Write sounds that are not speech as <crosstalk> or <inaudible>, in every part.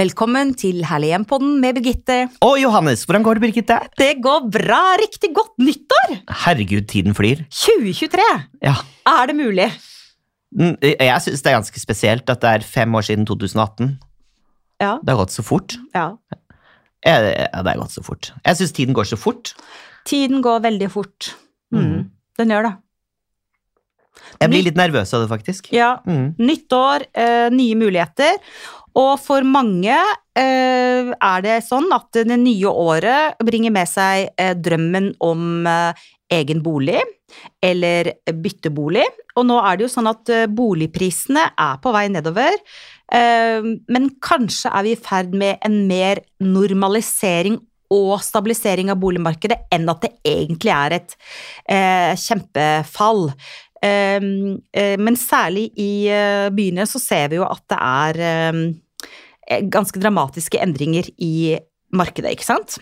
Velkommen til Herlig hjem-podden med Birgitte. Og Johannes, hvordan går det, Birgitte? Det går bra! Riktig godt nyttår! Herregud, tiden flyr. 2023! Ja. Er det mulig? Mm, Jeg syns det er ganske spesielt at det er fem år siden 2018. Ja. Det har gått så fort. ja. Ja, det har gått så fort. Jeg syns tiden går så fort. Tiden går veldig fort. Mm. Mm. Den gjør det. Jeg blir litt nervøs av det, faktisk. Ja. Mm. Nytt år, eh, nye muligheter. Og for mange eh, er det sånn at det nye året bringer med seg eh, drømmen om eh, egen bolig eller byttebolig. Og nå er det jo sånn at eh, boligprisene er på vei nedover. Eh, men kanskje er vi i ferd med en mer normalisering og stabilisering av boligmarkedet enn at det egentlig er et eh, kjempefall. Eh, men særlig i eh, byene så ser vi jo at det er eh, ganske dramatiske endringer i markedet, ikke sant?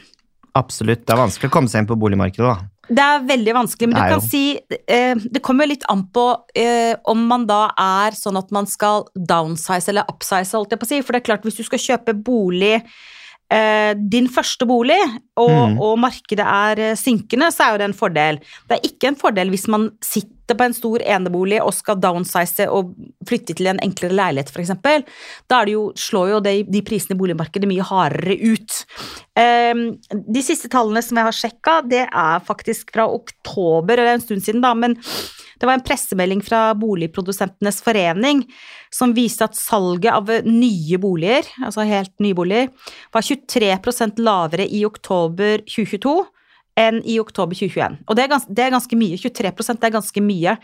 Absolutt. Det er vanskelig å komme seg inn på boligmarkedet, da. Det er veldig vanskelig, men du kan si eh, Det kommer jo litt an på eh, om man da er sånn at man skal downsize eller upsize, holdt jeg på å si. For det er klart, hvis du skal kjøpe bolig eh, din første bolig, og, Mm. og markedet er synkende, så er jo det en fordel. Det er ikke en fordel hvis man sitter på en stor enebolig og skal downsize og flytte til en enklere leilighet, f.eks. Da jo, slår jo de, de prisene i boligmarkedet mye hardere ut. Ehm, de siste tallene som jeg har sjekka, det er faktisk fra oktober, eller en stund siden, da, men det var en pressemelding fra Boligprodusentenes forening som viste at salget av nye boliger, altså helt nye boliger, var 23% lavere i oktober 2022 enn i oktober 2021. Og det er, gans det er ganske mye. 23 det er ganske mye.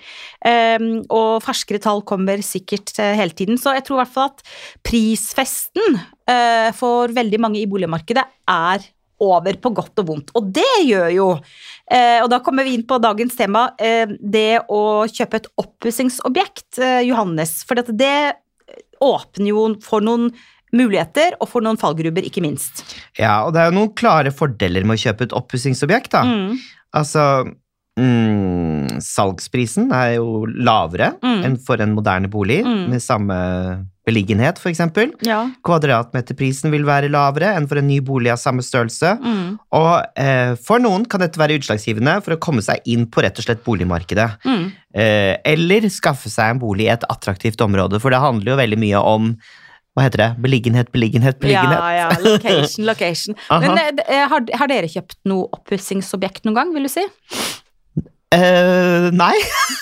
Um, og ferskere tall kommer sikkert eh, hele tiden. Så jeg tror i hvert fall at prisfesten uh, for veldig mange i boligmarkedet er over på godt og vondt. Og det gjør jo eh, Og da kommer vi inn på dagens tema, eh, det å kjøpe et oppussingsobjekt, eh, Johannes. For det åpner jo for noen muligheter, og for noen fallgruber, ikke minst. Ja, og det er jo noen klare fordeler med å kjøpe et oppussingsobjekt, da. Mm. Altså mm, Salgsprisen er jo lavere Mm. enn for en moderne bolig Mm. med samme beliggenhet, eksempel. Ja. Kvadratmeterprisen vil være lavere enn for en ny bolig av samme størrelse. Mm. Og eh, for noen kan dette være utslagsgivende for å komme seg inn på rett og slett boligmarkedet. Mm. Eh, eller skaffe seg en bolig i et attraktivt område, for det handler jo veldig mye om hva heter det? Beliggenhet, beliggenhet, beliggenhet. Ja, ja. Location, location. <laughs> Men eh, eh, har, har dere kjøpt noe oppussingsobjekt noen gang, vil du si? Eh, nei,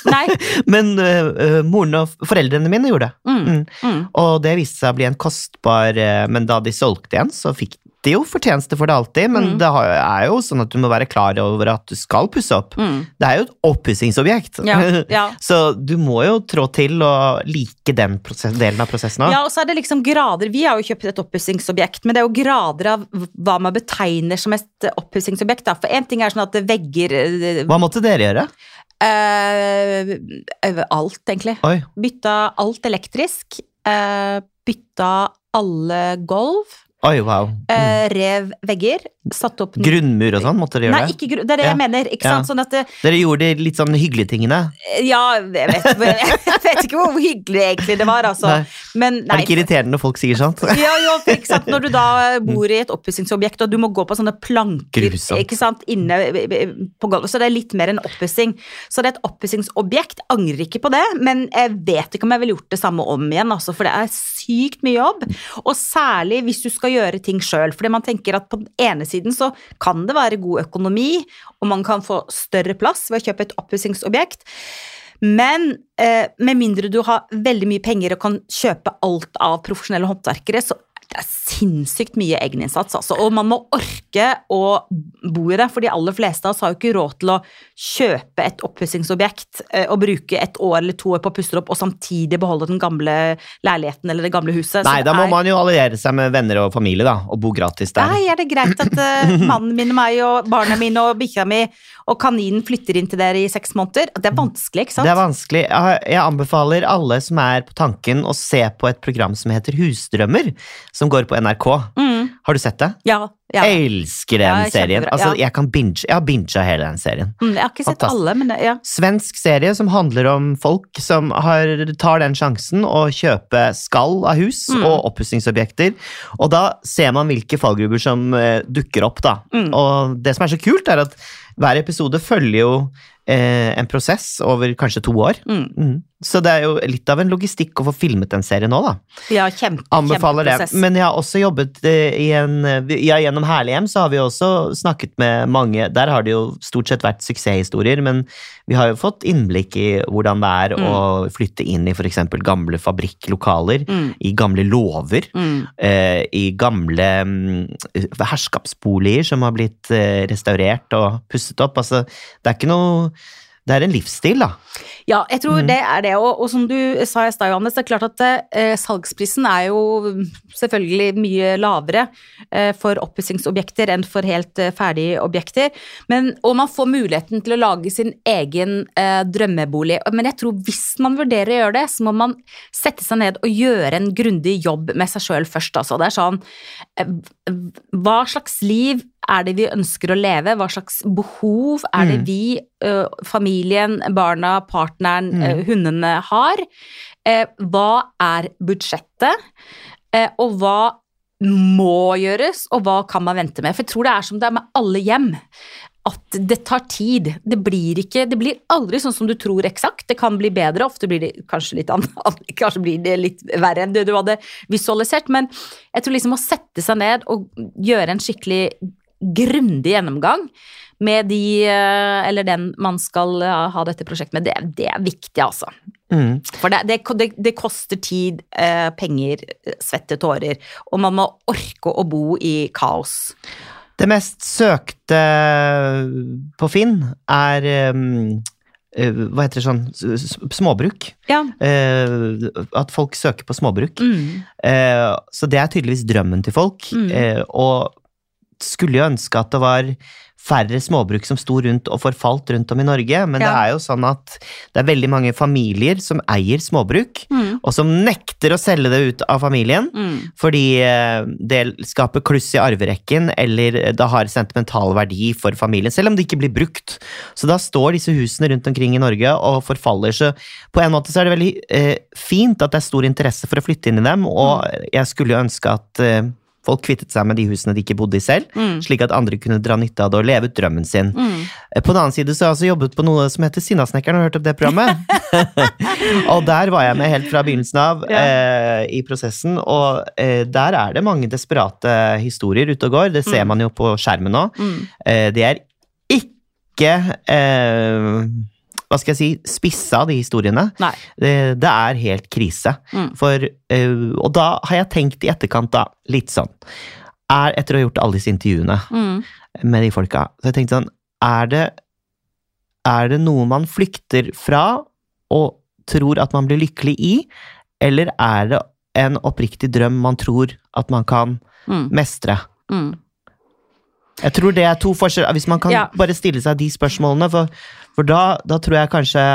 Nei? <laughs> men eh, moren og foreldrene mine gjorde det. Mm. Mm. Mm. Og det viste seg å bli en kostbar Men da de solgte igjen, så fikk jo fortjeneste for det alltid. Men Mm. det er jo sånn at du må være klar over at du skal pusse opp. Mm. Det er jo et oppussingsobjekt. Ja, ja. <laughs> Så du må jo trå til og like den prosess, delen av prosessen òg. Ja, og så er det liksom grader. Vi har jo kjøpt et oppussingsobjekt, men det er jo grader av hva man betegner som et oppussingsobjekt. For én ting er sånn at vegger eh, Hva måtte dere gjøre? Uh, Alt, egentlig. Oi. Bytta alt elektrisk. Uh, bytta alle gulv. Oi, wow. Mm. Eh, rev vegger. Satt opp Grunnmur og sånn måtte dere Nei, gjøre det? ikke grunn. Det er det Ja. jeg mener. Ja. Sånn det, Dere gjorde de litt sånn hyggelige tingene? Ja, jeg vet, <laughs> jeg vet ikke hvor hyggelig egentlig det var, altså. Nei. Men Er det ikke irriterende når folk sier sånt? Ja, jo, ikke sant? Når du da bor i et oppussingsobjekt, og du må gå på sånne planker Grusomt. ikke sant? inne på gulvet, så det er litt mer enn oppussing. Så det er et oppussingsobjekt. Angrer ikke på det, men jeg vet ikke om jeg ville gjort det samme om igjen, altså, for det er sykt mye jobb. Og særlig hvis du skal gjøre ting sjøl. Fordi man tenker at på den ene siden så kan det være god økonomi, og man kan få større plass ved å kjøpe et oppussingsobjekt. Men eh, med mindre du har veldig mye penger og kan kjøpe alt av profesjonelle håndverkere, så det er sinnssykt mye egeninnsats, altså. Og man må orke å bo i det, for de aller fleste av oss har jo ikke råd til å kjøpe et oppussingsobjekt eh, og bruke et år eller to år på å pusse det opp, og samtidig beholde den gamle leiligheten eller det gamle huset. Nei, da må er- man jo alliere seg med venner og familie, da, og bo gratis der. Nei, er det greit at uh, <laughs> mannen min og meg og barna mine og bikkja mi og kaninen flytter inn til dere i seks måneder? Det er vanskelig, ikke sant? Det er vanskelig. Jeg anbefaler alle som er på tanken å se på et program som heter Husdrømmer, som går på NRK. Mm. Har du sett det? Ja. ja. Elsker den Ja, serien. Altså, jeg, kan binge, jeg har binga hele den serien. Mm, Jeg har ikke sett alle, men det- ja. Svensk serie som handler om folk som har, tar den sjansen å kjøpe skall av hus Mm. og oppussingsobjekter. Og da ser man hvilke fallgruber som eh, dukker opp, da. Mm. Og det som er så kult, er at hver episode følger jo eh, en prosess over kanskje to år. Mm. Mm. Så det er jo litt av en logistikk å få filmet en serie nå, da. ja, kjempe, Anbefaler det. Men jeg har også jobbet eh, i en Ja, gjennom Herlighjem så har vi også snakket med mange Der har det jo stort sett vært suksesshistorier, men vi har jo fått innblikk i hvordan det er å flytte inn i f.eks. gamle fabrikklokaler, Mm. i gamle lover, Mm. eh, i gamle mm, herskapsboliger som har blitt eh, restaurert og pusset opp. Altså, det er ikke noe Det er en livsstil, da. Ja, jeg tror mm. det er det. Og, og som du sa i stad, Johannes, det er klart at eh, salgsprisen er jo selvfølgelig mye lavere eh, for oppussingsobjekter enn for helt eh, ferdige objekter. Men, og man får muligheten til å lage sin egen eh, drømmebolig. Men jeg tror hvis man vurderer å gjøre det, så må man sette seg ned og gjøre en grundig jobb med seg sjøl først. Altså. Det er sånn eh, Hva slags liv er det vi ønsker å leve? Hva slags behov er det Mm. vi, familien, barna, partneren, Mm. hundene har? Eh, Hva er budsjettet? Eh, Og hva må gjøres, og hva kan man vente med? For jeg tror det er som det er med alle hjem. At det tar tid. Det blir, ikke, det blir aldri sånn som du tror eksakt. Det kan bli bedre, ofte blir det kanskje litt annet, <laughs> kanskje blir det litt verre enn det du hadde visualisert. Men jeg tror liksom å sette seg ned og gjøre en skikkelig grundig gjennomgang med de, eh, eller den man skal eh, ha dette prosjektet med, det, det er viktig, altså. Mm. For det, det, det, koster tid, eh, penger, svette tårer, og man må orke å bo i kaos. Det mest søkte på Finn er Hva heter det sånn Småbruk. Ja. At folk søker på småbruk. Mm. Så det er tydeligvis drømmen til folk. Mm. Og skulle jo ønske at det var færre småbruk som sto rundt og forfalt rundt om i Norge, men det er jo sånn at det er veldig mange familier som eier småbruk, Mm. og som nekter å selge det ut av familien. Mm. Fordi eh, det skaper kluss i arverekken, eller det har sentimental verdi for familien, selv om det ikke blir brukt. Så da står disse husene rundt omkring i Norge og forfaller. Så på en måte så er det veldig eh, fint at det er stor interesse for å flytte inn i dem, og jeg skulle jo ønske at eh, folk kvittet seg med de husene de ikke bodde i selv, Mm. slik at andre kunne dra nytte av det og leve ut drømmen sin. Mm. Eh, På den annen side så har jeg også jobbet på noe som heter Sinnasnekkeren, har hørt om det programmet? <laughs> og der var jeg med helt fra begynnelsen av Ja. eh, i prosessen, og eh, der er det mange desperate historier ute og går. Det ser Mm. man jo på skjermen nå. Mm. Eh, det er ikke eh, hva skal jeg si, spissa, de historiene. Det, det er helt krise. Mm. For, eh, og da har jeg tenkt i etterkant, da, litt sånn er, Etter å ha gjort alle disse intervjuene Mm. med de folka, så jeg tenkte sånn Er det, er det noe man flykter fra og tror at man blir lykkelig i, eller er det en oppriktig drøm man tror at man kan Mm. mestre? Mm. Jeg tror det er to forskjeller, hvis man kan Ja. bare stille seg de spørsmålene, for, for da, da tror jeg kanskje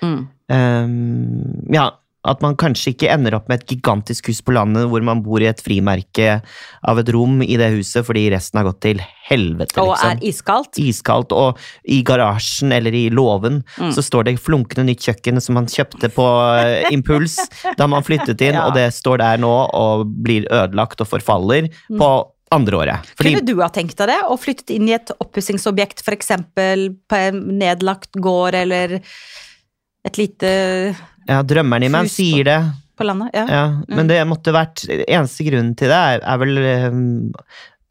Mm. um, ja, at man kanskje ikke ender opp med et gigantisk hus på landet hvor man bor i et frimerke av et rom i det huset fordi resten har gått til helvete, Og liksom. er iskaldt. Iskaldt, og i garasjen eller i låven Mm. så står det flunkende nytt kjøkken som man kjøpte på eh, impuls <laughs> da man flyttet inn, Ja. og det står der nå og blir ødelagt og forfaller Mm. på andre året. Fordi Kunne du ha tenkt deg det? Og flyttet inn i et oppussingsobjekt, f.eks. på en nedlagt gård eller et lite ja, drømmeren i meg sier det. på landet? Ja. Ja, men det måtte vært Eneste grunnen til det er, er vel um,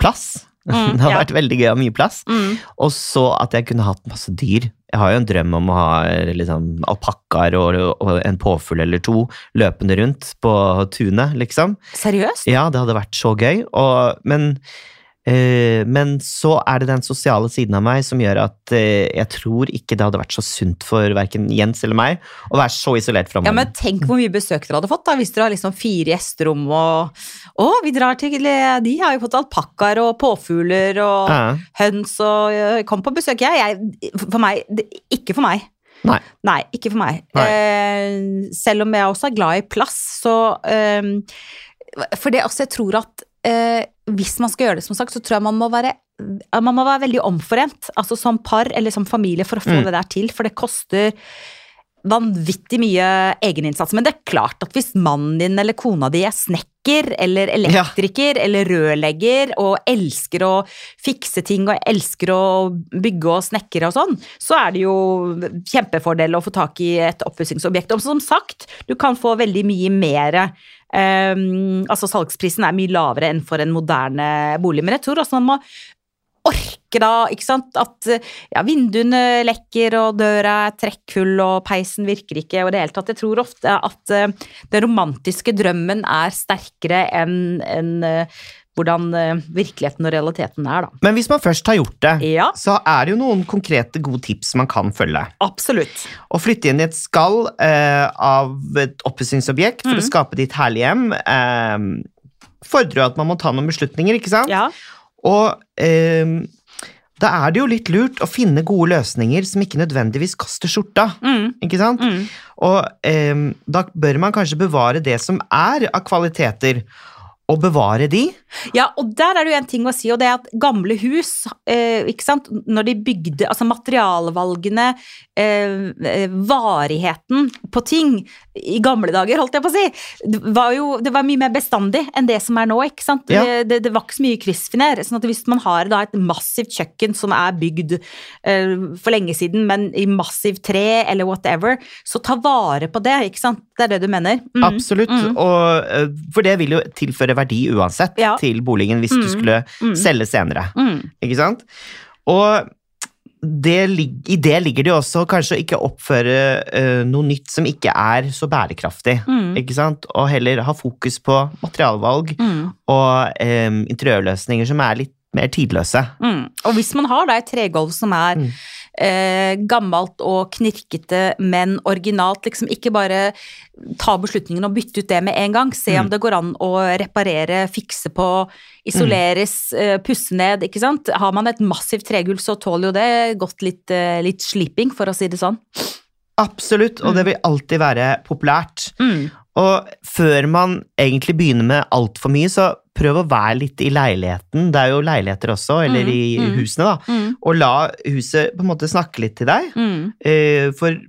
plass. Mm, <laughs> det har ja. vært veldig gøy å ha mye plass. Mm. Og så at jeg kunne hatt masse dyr. Jeg har jo en drøm om å ha liksom, alpakkaer og, og en påfugl eller to løpende rundt på tunet, liksom. Seriøst? Ja, det hadde vært så gøy. Og, men, men så er det den sosiale siden av meg som gjør at eh, jeg tror ikke det hadde vært så sunt for verken Jens eller meg å være så isolert fra Ja, men Tenk hvor mye besøk dere hadde fått da, hvis dere har liksom fire gjesterom og Å, vi drar til De har jo fått alpakkaer og påfugler og Ja. høns og øh, Kom på besøk, jeg. jeg for meg Ikke for meg. Nei. Nei, ikke for meg. Eh, selv om jeg også er glad i plass, så eh, For det også, jeg tror at eh, hvis man skal gjøre det, som sagt, så tror jeg man må være man må være veldig omforent, altså som par eller som familie, for å få Mm. det der til. For det koster vanvittig mye egeninnsats. Men det er klart at hvis mannen din eller kona di er snekker eller elektriker eller rørlegger og elsker å fikse ting og elsker å bygge og snekre og sånn, så er det jo kjempefordel å få tak i et oppussingsobjekt. Og som sagt, du kan få veldig mye mer altså Salgsprisen er mye lavere enn for en moderne bolig, men jeg tror også man må orke da, ikke sant, at ja, vinduene lekker og døra er trekkfull og peisen virker ikke og det hele tatt. Jeg tror ofte at uh, den romantiske drømmen er sterkere enn en, uh, hvordan uh, virkeligheten og realiteten er, da. Men hvis man først har gjort det, Ja, så er det jo noen konkrete gode tips man kan følge. absolutt. Å flytte inn i et skall eh, av et oppussingsobjekt for mm. å skape ditt herlige hjem eh, fordrer jo at man må ta noen beslutninger, ikke sant? Ja. Og eh, da er det jo litt lurt å finne gode løsninger som ikke nødvendigvis koster skjorta. Mm, Ikke sant? mm. Og eh, da bør man kanskje bevare det som er av kvaliteter, og bevare de. Ja, og der er det jo en ting å si, og det er at gamle hus, eh, ikke sant, når de bygde, altså materialvalgene, eh, eh, varigheten på ting i gamle dager, holdt jeg på å si, det var jo det var mye mer bestandig enn det som er nå, ikke sant? Ja. Det, det, det var ikke så mye kryssfiner, sånn at hvis man har da et massivt kjøkken som er bygd eh, for lenge siden, men i massivt tre eller whatever, så ta vare på det, ikke sant? Det er det du mener? Mm. Absolutt. mm. Og, eh, for det vil jo tilføre verdi uansett Ja. til boligen hvis du Mm. skulle Mm. selge senere. Mm. Ikke sant? Og det, i det ligger det jo også kanskje å ikke oppføre uh, noe nytt som ikke er så bærekraftig. Mm. Ikke sant? Og heller ha fokus på materialvalg Mm. og um, interiørløsninger som er litt mer tidløse. Mm. Og hvis man har da et tregulv som er Mm. eh, gammelt og knirkete, men originalt, liksom ikke bare ta beslutningen og bytte ut det med en gang. Se om Mm. det går an å reparere, fikse på, isoleres, Mm. eh, pusse ned, ikke sant. Har man et massivt tregulv, så tåler jo det godt litt, eh, litt sliping, for å si det sånn. Absolutt, og det vil alltid være populært. Mm. Og før man egentlig begynner med altfor mye, så prøv å være litt i leiligheten. Det er jo leiligheter også, eller Mm, i mm. husene, da. Mm. Og la huset på en måte snakke litt til deg. Eh, For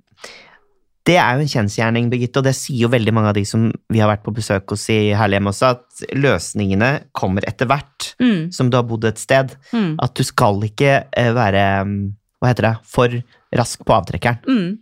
det er jo en kjensgjerning, Birgitte, og det sier jo veldig mange av de som vi har vært på besøk hos i Herlighjem også, at løsningene kommer etter hvert Mm. som du har bodd et sted. Mm. At du skal ikke eh, være hva heter det, for rask på avtrekkeren.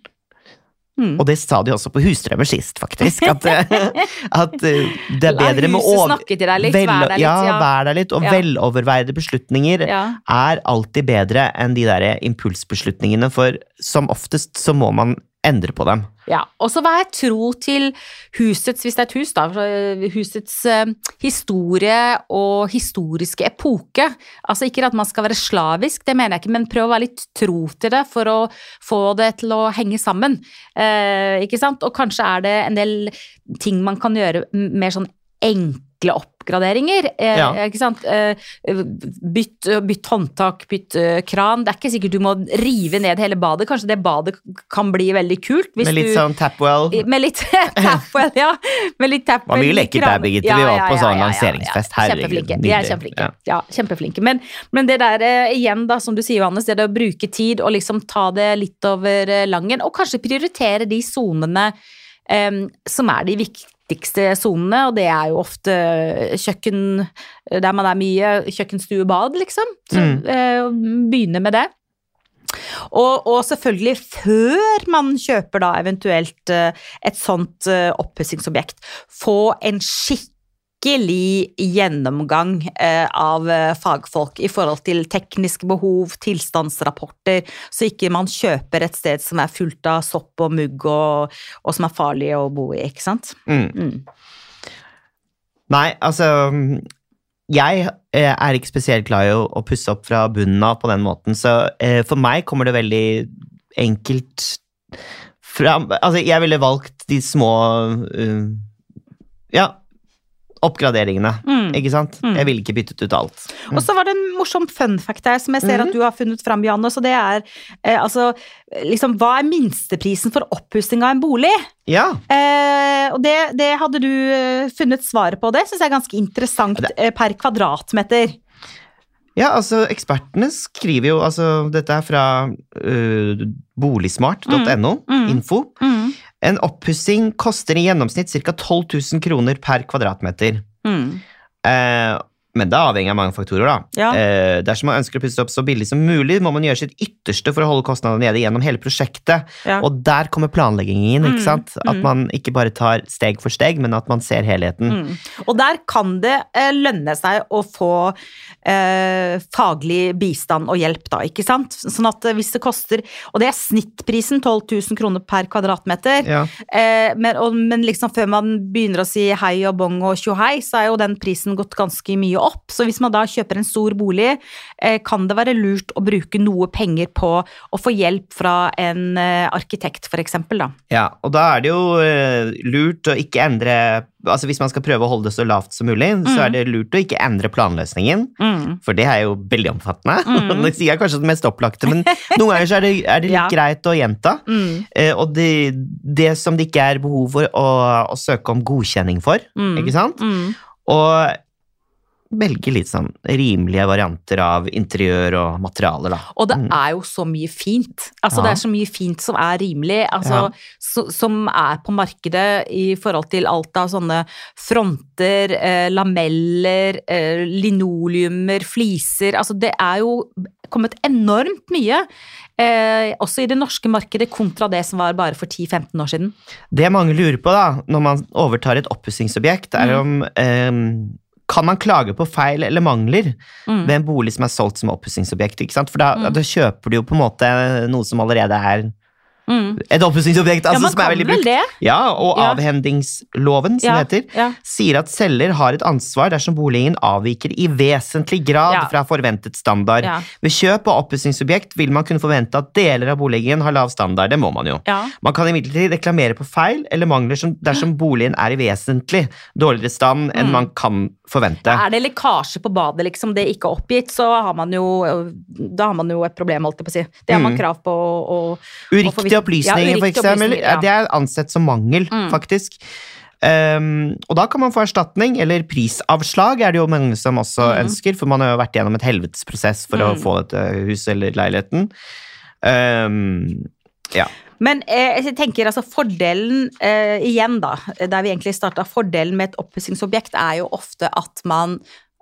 Mm. Og det sa de også på Husdrømmer sist, faktisk. At, <laughs> at eh, det er bedre med over- snakke til deg litt, vel- vær der litt, ja, ja. vær der litt. Og Ja. veloverveide beslutninger Ja. er alltid bedre enn de der impulsbeslutningene, for som oftest så må man endre på dem. Ja, og så vær tro til husets, hvis det er et hus da, husets eh, historie og historiske epoke. Altså ikke at man skal være slavisk, det mener jeg ikke, men prøv å være litt tro til det for å få det til å henge sammen. Eh, ikke sant? Og kanskje er det en del ting man kan gjøre mer sånn enkle oppgraderinger. Eh, Ja. Ikke sant? Eh, bytt, bytt håndtak, bytt eh, kran. Det er ikke sikkert du må rive ned hele badet. Kanskje det badet kan bli veldig kult. Med litt du... sånn tapwell. Med litt <laughs> tapwell, ja. Med litt tapwell. Det var mye lekkert der, Birgitte. Vi var på sånn lanseringsfest. Herregud. De er kjempeflinke. Ja. Kjempeflinke. Men, men det der eh, igjen, da, som du sier, Johannes, det er å bruke tid og liksom ta det litt over eh, langen, og kanskje prioritere de sonene eh, som er de viktigste sonene, og det er jo ofte kjøkken der man er mye, kjøkken, stue, bad, liksom. Så Mm. eh, begynne med det. Og, og selvfølgelig, før man kjøper da eventuelt eh, et sånt eh, oppussingsobjekt, få en skikkelig gjennomgang eh, av eh, fagfolk i forhold til tekniske behov, tilstandsrapporter, så ikke man kjøper et sted som er fullt av sopp og mugg og, og som er farlig å bo i, ikke sant? Mm. Mm. Nei, altså Jeg eh, er ikke spesielt glad i å, pusse opp fra bunnen av på den måten, så for meg kommer det veldig enkelt fram Altså, jeg ville valgt de små Ja, oppgraderingene. Mm. Ikke sant? Mm. Jeg ville ikke byttet ut alt. Og så var det en morsom fun fact her som jeg ser Mhm. at du har funnet fram, Janne. Så det er eh, altså liksom Hva er minsteprisen for oppussing av en bolig? Ja. Eh, og det, det hadde du eh, funnet svaret på. Det syns jeg er ganske interessant eh, per kvadratmeter. ja, altså ekspertene skriver jo altså Dette er fra uh, boligsmart.no, Mm. info. Mm. En oppussing koster i gjennomsnitt ca. 12 000 kroner per kvadratmeter. Mm. Eh, men det er avhengig av mange faktorer, da. Ja. Eh, dersom man ønsker å pusse opp så billig som mulig, må man gjøre sitt ytterste for å holde kostnadene nede gjennom hele prosjektet. Ja. Og der kommer planleggingen inn, Mm, ikke sant? At mm. man ikke bare tar steg for steg, men at man ser helheten. Mm. Og der kan det eh, lønne seg å få eh, faglig bistand og hjelp, da, ikke sant? Sånn at eh, hvis det koster Og det er snittprisen, 12 000 kroner per kvadratmeter. Ja. Eh, men, og, men liksom før man begynner å si hei og bong og tjohei, så er jo den prisen gått ganske mye opp. Så hvis man da kjøper en stor bolig, eh, kan det være lurt å bruke noe penger på å få hjelp fra en eh, arkitekt, eksempel. Ja, og da er det jo eh, lurt å ikke endre Altså Hvis man skal prøve å holde det så lavt som mulig, så Mm. er det lurt å ikke endre planløsningen. Mm. For det er jo veldig omfattende. <laughs> Mm. det sier jeg kanskje det mest opplagte, men noen ganger så er det, er det litt <laughs> Ja. greit å gjenta. Mm. Eh, og det, det som det ikke er behov for å, å søke om godkjenning for, Mm. ikke sant? Mm. Og velge litt sånn rimelige varianter av interiør og materialer, da. Og det Mm. er jo så mye fint. Altså Ja. Det er så mye fint som er rimelig, altså, Ja. så, som er på markedet i forhold til alt av sånne fronter, eh, lameller, eh, linoleumer, fliser. Altså det er jo kommet enormt mye. Eh, også i det norske markedet kontra det som var bare for 10-15 år siden. Det mange lurer på da, når man overtar et oppussingsobjekt, er Mm. om eh, kan man klage på feil eller mangler Mm. ved en bolig som er solgt som oppussingsobjekt? For da, Mm. da kjøper du jo på en måte noe som allerede er Mm. et oppussingsobjekt, altså, ja, som er veldig brukt. Ja, og Ja. avhendingsloven, som Ja, det heter, sier at selger har et ansvar dersom boligen avviker i vesentlig grad fra forventet standard. Ved kjøp av oppussingsobjekt vil man kunne forvente at deler av boligen har lav standard, det må man jo. Man kan imidlertid reklamere på feil eller mangler som, dersom boligen er i vesentlig dårligere stand enn Mm. man kan forvente. Er det lekkasje på badet, liksom, det er ikke oppgitt, så har man jo, da har man jo et problem, holdt jeg på å si. Det har man Mm. krav på å å- å få for- ja, opplysninger, for uriktige eksempel, ja. det er ansett som mangel, Mm. faktisk. Um, og da kan man få erstatning, eller prisavslag er det jo mange som også Mm. ønsker, for man har jo vært gjennom et helvetesprosess for å Mm. få dette huset eller leiligheten. Um, ja. Men eh, jeg tenker altså fordelen, eh, igjen da, der vi egentlig starta, fordelen med et oppussingsobjekt er jo ofte at man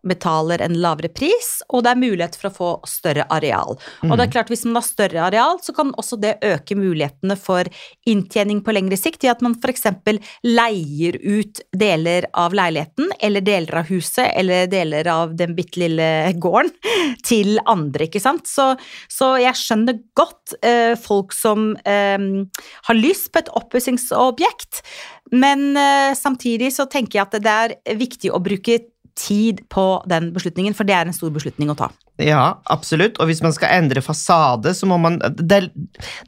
betaler en lavere pris, og det er mulighet for å få større areal. Og det er klart, hvis man har større areal, så kan også det øke mulighetene for inntjening på lengre sikt, i at man f.eks. leier ut deler av leiligheten, eller deler av huset, eller deler av den bitte lille gården, <laughs> til andre, ikke sant. Så, så jeg skjønner godt eh, folk som eh, har lyst på et oppussingsobjekt, men eh, samtidig så tenker jeg at det er viktig å bruke tid på den beslutningen, for det er en stor beslutning å ta. Ja, absolutt. Og hvis man skal endre fasade, så må man Det er,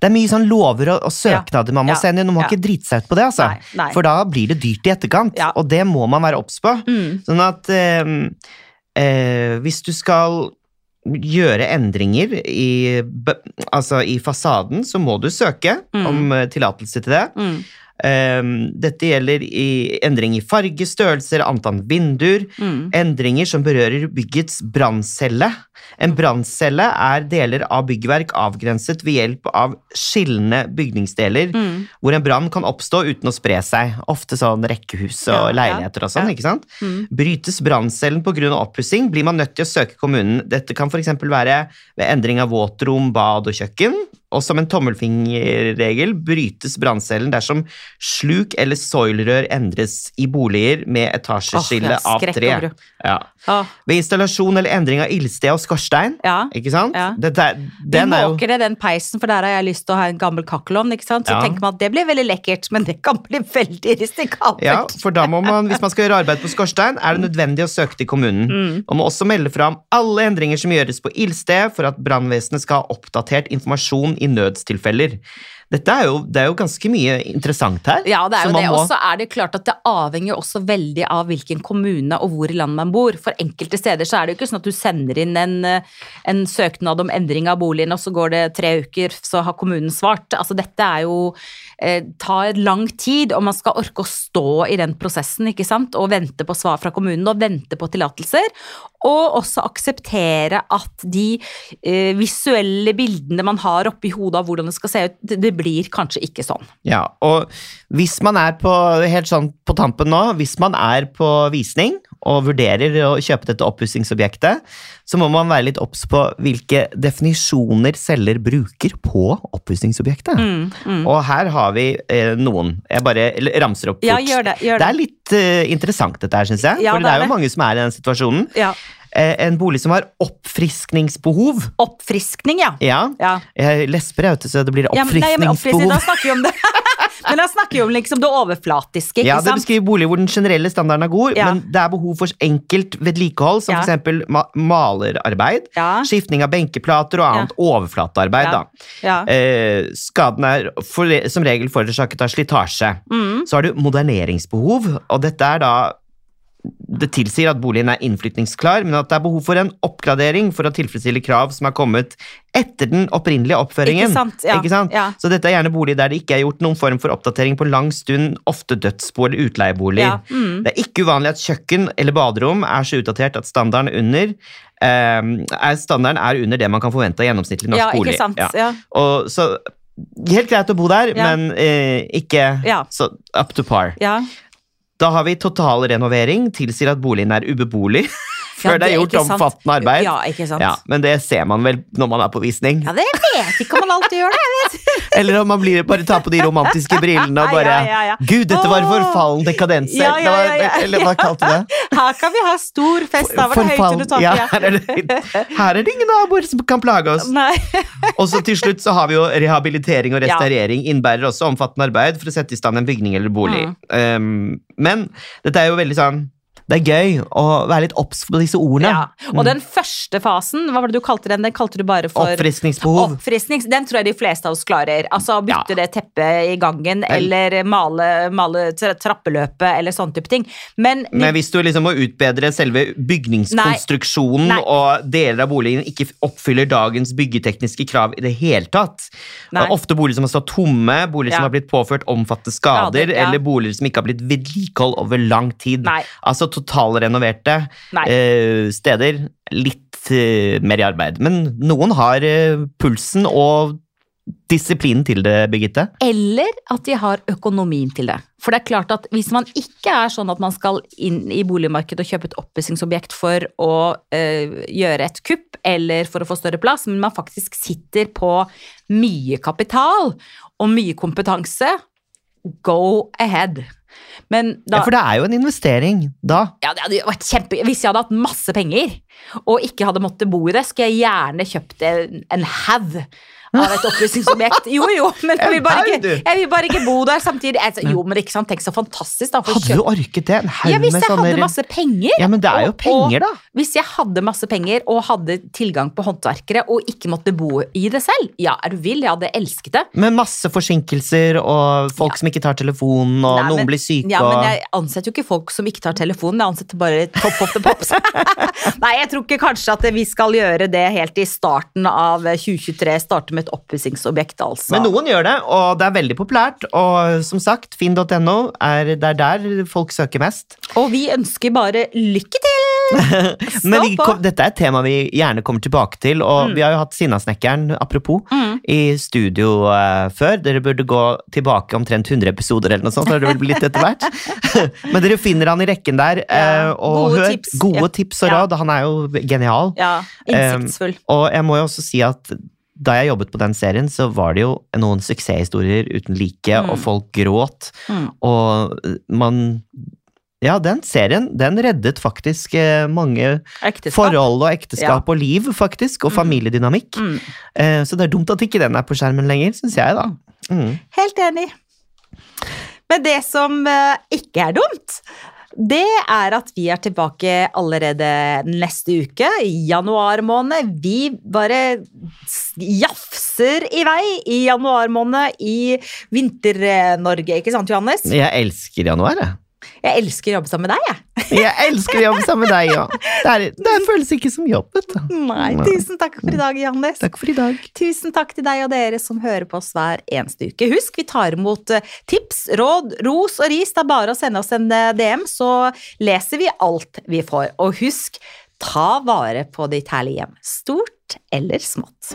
det er mye sånn lover og, og søknader man må Ja. sende inn, og man må Ja. ikke drite seg ut på det, altså. Nei, nei. For da blir det dyrt i etterkant, Ja. og det må man være obs på. Mm, Sånn at eh, eh, hvis du skal gjøre endringer i, altså i fasaden, så må du søke Mm. om eh, tillatelse til det. mm, dette gjelder i endring i farge, størrelser, antall vinduer, mm. endringer som berører byggets branncelle. En branncelle er deler av byggverk avgrenset ved hjelp av skillende bygningsdeler, Mm. hvor en brann kan oppstå uten å spre seg. Ofte sånn rekkehus og Ja, leiligheter og sånn, ja. ikke sant? Mm. Brytes branncellen pga. oppussing, blir man nødt til å søke kommunen. Dette kan f.eks. være ved endring av våtrom, bad og kjøkken. Og som en tommelfingerregel brytes branncellen dersom sluk eller soilrør endres i boliger med etasjeskille oh, av tre. Ja. Oh. Ved installasjon eller endring av ildsted og skorstein, ja. ikke sant? Ja. Dette, den du måker ned den peisen, for der har jeg lyst til å ha en gammel kakkelovn. ikke sant? Så Ja. tenker man at det blir veldig lekkert, men det kan bli veldig risikabelt. ja, for da må man, hvis man skal gjøre arbeid på skorstein, er det nødvendig å søke til kommunen. Mm. Man må også melde fram alle endringer som gjøres på ildsted for at brannvesenet skal ha oppdatert informasjon i nødstilfeller. Dette er jo, det er jo ganske mye interessant her. Ja, det er jo det. Og så er det klart at det avhenger også veldig av hvilken kommune og hvor i landet man bor. For enkelte steder så er det jo ikke sånn at du sender inn en, eh, en søknad om endring av boligen, og så går det tre uker, så har kommunen svart. Altså dette er jo eh, tar lang tid, og man skal orke å stå i den prosessen, ikke sant, og vente på svar fra kommunen, og vente på tillatelser. Og også akseptere at de eh, visuelle bildene man har oppi hodet av hvordan det skal se ut, det, blir kanskje ikke sånn. Ja, og hvis man er på, helt sånn på tampen nå, hvis man er på visning og vurderer å kjøpe dette oppussingsobjektet, så må man være litt obs på hvilke definisjoner selger bruker på oppussingsobjektet. Mm, mm. Og her har vi eh, noen. Jeg bare ramser opp fort. Ja, gjør det. Gjør Det det. er litt eh, interessant dette her, syns jeg. Ja, For det er jo mange som er i den situasjonen. Ja. Eh, en bolig som har oppfriskningsbehov. Oppfriskning, ja. Ja. Ja, Jeg lesper, jeg, vet du, så det blir ja men, nei, men oppfriskning, oppfriskningsbehov. da snakker vi om det. <laughs> men han snakker jo om liksom det overflatiske, ikke Ja, det beskriver boliger hvor den generelle standarden er god, Ja. men det er behov for enkelt vedlikehold, som Ja. eksempel ma malerarbeid, Ja, skiftning av benkeplater og annet overflatearbeid. Ja. Da. ja. Eh, skaden er for, som regel forårsaket av slitasje. Mm. Så har du moderneringsbehov, og dette er da det tilsier at boligen er innflytningsklar, men at det er behov for en oppgradering for å tilfredsstille krav som er kommet etter den opprinnelige oppføringen. Ikke sant? Ja. Ikke sant? Ja. Så dette er gjerne bolig der det ikke er gjort noen form for oppdatering på lang stund, ofte dødsbo eller utleiebolig. Ja. Mm. Det er ikke uvanlig at kjøkken eller baderom er så utdatert at standarden under eh, er, standarden er under det man kan forvente av gjennomsnittlig norsk ja, bolig. ikke sant? Ja. Og så Helt greit å bo der, men eh, ikke så up to par. Ja. Da har vi totalrenovering, tilsier at boligen er ubeboelig. <laughs> Ja, Før det er gjort omfattende arbeid. Ja, ikke sant? Ja, men det ser man vel når man er på visning. Ja, det vet ikke om man alltid gjør det. jeg vet. <laughs> Eller om man blir, bare tar på de romantiske brillene og bare Ja, ja, ja. Gud, dette var forfallen dekadense! Ja, ja, ja, ja. Eller hva kalte du det? <laughs> Her kan vi ha stor fest. Da var det høyt under taket. Ja, er, her er det ingen naboer som kan plage oss. Nei. <laughs> Og så til slutt så har vi jo rehabilitering og restaurering. Innebærer også omfattende arbeid for å sette i stand en bygning eller bolig. Mm. Um, men dette er jo veldig sånn Det er gøy å være litt obs på disse ordene. Ja. Og den første fasen, hva var det du kalte den? Den kalte du bare for Oppfriskningsbehov. Oppfrisknings, Den tror jeg de fleste av oss klarer. Altså Bytte Ja. det teppet i gangen, eller male, male trappeløpet, eller sånne type ting. Men, Men hvis du liksom må utbedre selve bygningskonstruksjonen, Nei. Nei. og deler av boligen ikke oppfyller dagens byggetekniske krav i det hele tatt Nei. Ofte boliger som har stått tomme, boliger Ja. som har blitt påført omfattende skader, Skader, eller boliger som ikke har blitt vedlikehold over lang tid. Nei. Altså totalrenoverte eh, steder. Litt eh, mer i arbeid. Men noen har eh, pulsen og disiplinen til det, Birgitte. Eller at de har økonomien til det. For det er klart at hvis man ikke er sånn at man skal inn i boligmarkedet og kjøpe et oppussingsobjekt for å eh, gjøre et kupp eller for å få større plass, men man faktisk sitter på mye kapital og mye kompetanse, go ahead. Men da Ja, for det er jo en investering da. ja, det hadde vært kjempe... Hvis jeg hadde hatt masse penger og ikke hadde måttet bo i det, skulle jeg gjerne kjøpt en, en haug av et opplysningsobjekt. Jo, jo, men jeg vil, bare ikke, jeg vil bare ikke bo der samtidig. Altså, jo, men ikke sant, tenk så fantastisk, da. Hadde du orket det? En haug ja, hvis med jeg sånne hadde masse penger. Ja, men det er jo og- penger, da. Og hvis jeg hadde masse penger og hadde tilgang på håndverkere og ikke måtte bo i det selv, ja, er du vill? Jeg hadde elsket det. Med masse forsinkelser og folk som ikke tar telefonen, og Nei, noen men- blir syke Ja, men jeg ansetter jo ikke folk som ikke tar telefonen, jeg ansetter bare top of the pops. Nei, jeg tror ikke kanskje at vi skal gjøre det helt i starten av 2023, starte med et oppussingsobjekt, altså. Men noen gjør det, og det er veldig populært. Og som sagt, finn.no er det er der folk søker mest. Og vi ønsker bare lykke til! <laughs> Men vi, kom, dette er et tema vi gjerne kommer tilbake til, og vi har jo hatt Sinnasnekkeren, apropos, Mm. i studio uh, før. Dere burde gå tilbake omtrent 100 episoder eller noe sånt, har det vel blitt etter hvert. <laughs> Men dere finner han i rekken der, uh, og gode hør tips. gode Ja. tips og råd. Han er jo genial. Ja, innsiktsfull. Og jeg må jo også si at da jeg jobbet på den serien, så var det jo noen suksesshistorier uten like, Mm. og folk gråt. Mm. Og man Ja, den serien, den reddet faktisk eh, mange Ekteskap. forhold og ekteskap og liv, faktisk, og familiedynamikk. Mm. Eh, så det er dumt at ikke den er på skjermen lenger, syns jeg, da. Mm. Helt enig. Men det som eh, ikke er dumt, det er at vi er tilbake allerede neste uke, januar måned. Vi bare jafser i vei i januar måned i Vinter-Norge, ikke sant Johannes? Jeg elsker januar, jeg. Jeg elsker å jobbe sammen med deg, jeg. Jeg elsker å jobbe sammen med deg òg. Det, er- det føles ikke som jobb, vet du. Nei, tusen takk for i dag, Johannes. Takk for i dag. Tusen takk til deg og dere som hører på oss hver eneste uke. Husk, vi tar imot eh, tips, råd, ros og ris. Det er bare å sende oss en eh, DM, så leser vi alt vi får. Og husk, ta vare på ditt herlige hjem. Stort eller smått.